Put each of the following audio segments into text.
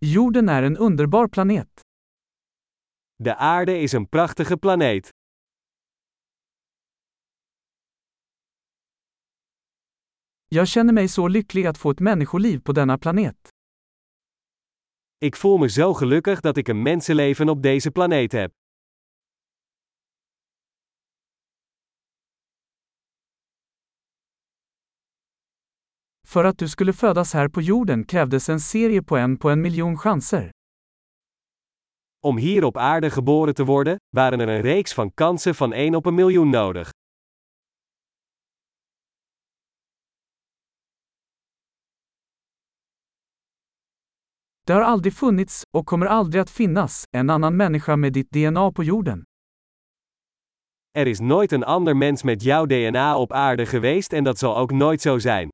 Jorden är en underbar planet. De aarde is een prachtige planeet. Jag känner mig så lycklig att få ett människoliv på denna planet. Ik voel me zo gelukkig dat ik een mensenleven op deze planeet heb. För att du skulle födas här på jorden krävdes en serie på en på en miljon chanser. Om hier op aarde geboren te worden, waren er een reeks van kansen van 1 op een miljoen nodig. Det har aldrig funnits, och kommer aldrig att finnas, en annan människa med ditt DNA på jorden. Er is nooit een ander mens met jouw DNA op aarde geweest en dat zal ook nooit zo zijn.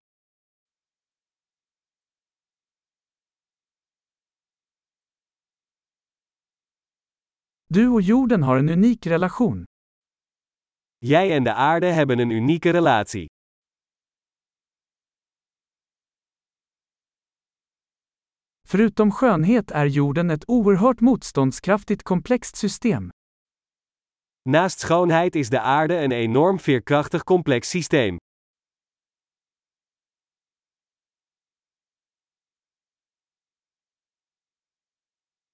Du och jorden har en unik relation. Jij en de aarde hebben een unieke relatie. Förutom skönhet är jorden ett oerhört motståndskraftigt komplext system. Naast schoonheid is de aarde een enorm veerkrachtig complex systeem.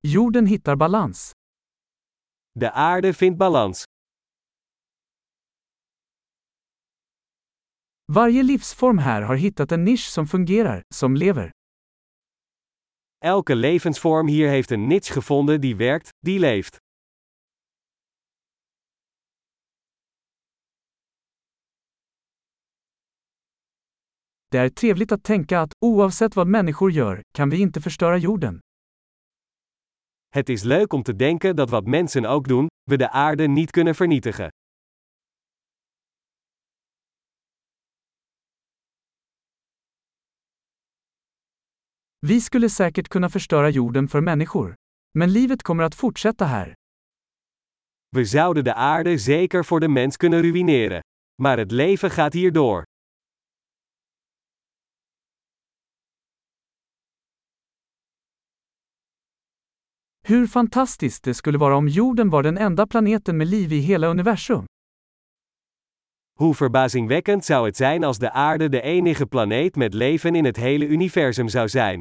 Jorden hittar balans. De aarde vindt balans. Varje livsform här har hittat en nisch som fungerar, som lever. Elke levensvorm hier heeft een niche gevonden die werkt, die leeft. Det är trevligt att tänka att, oavsett vad människor gör, kan vi inte förstöra jorden. Het is leuk om te denken dat wat mensen ook doen, we de aarde niet kunnen vernietigen. Vi skulle säkert kunna förstöra jorden för människor. Men livet kommer att fortsätta här. We zouden de aarde zeker voor de mens kunnen ruïneren. Maar het leven gaat hier door. Hur fantastiskt det skulle vara om jorden var den enda planeten med liv i hela universum. Hoe verbazingwekkend zou het zijn als de aarde de enige planeet met leven in het hele universum zou zijn.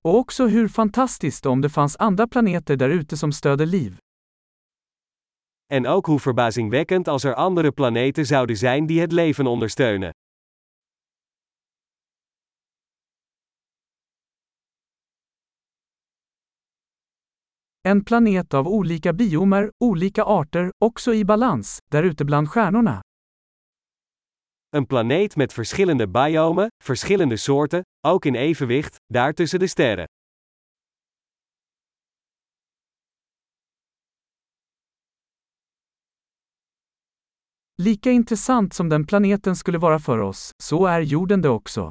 Och också hur fantastiskt om det fanns andra planeter där ute som stöder liv. En ook hoe verbazingwekkend als er andere planeten zouden zijn die het leven ondersteunen. En planet av olika biomer, olika arter, också i balans, där ute bland stjärnorna. Een planeet met verschillende biomen, verschillende soorten, ook in evenwicht, daar tussen de sterren. Lika intressant som den planeten skulle vara för oss, så är jorden det också.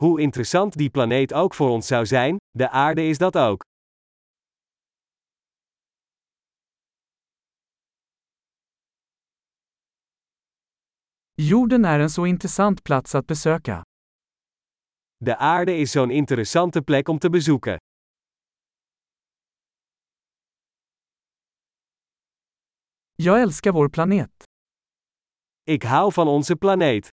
Hoe interessant die planeet ook voor ons zou zijn, de aarde is dat ook. Jorden är en så intressant plats att besöka. De aarde is zo'n interessante plek om te bezoeken. Jag älskar vår planet. Ik hou van onze planeet.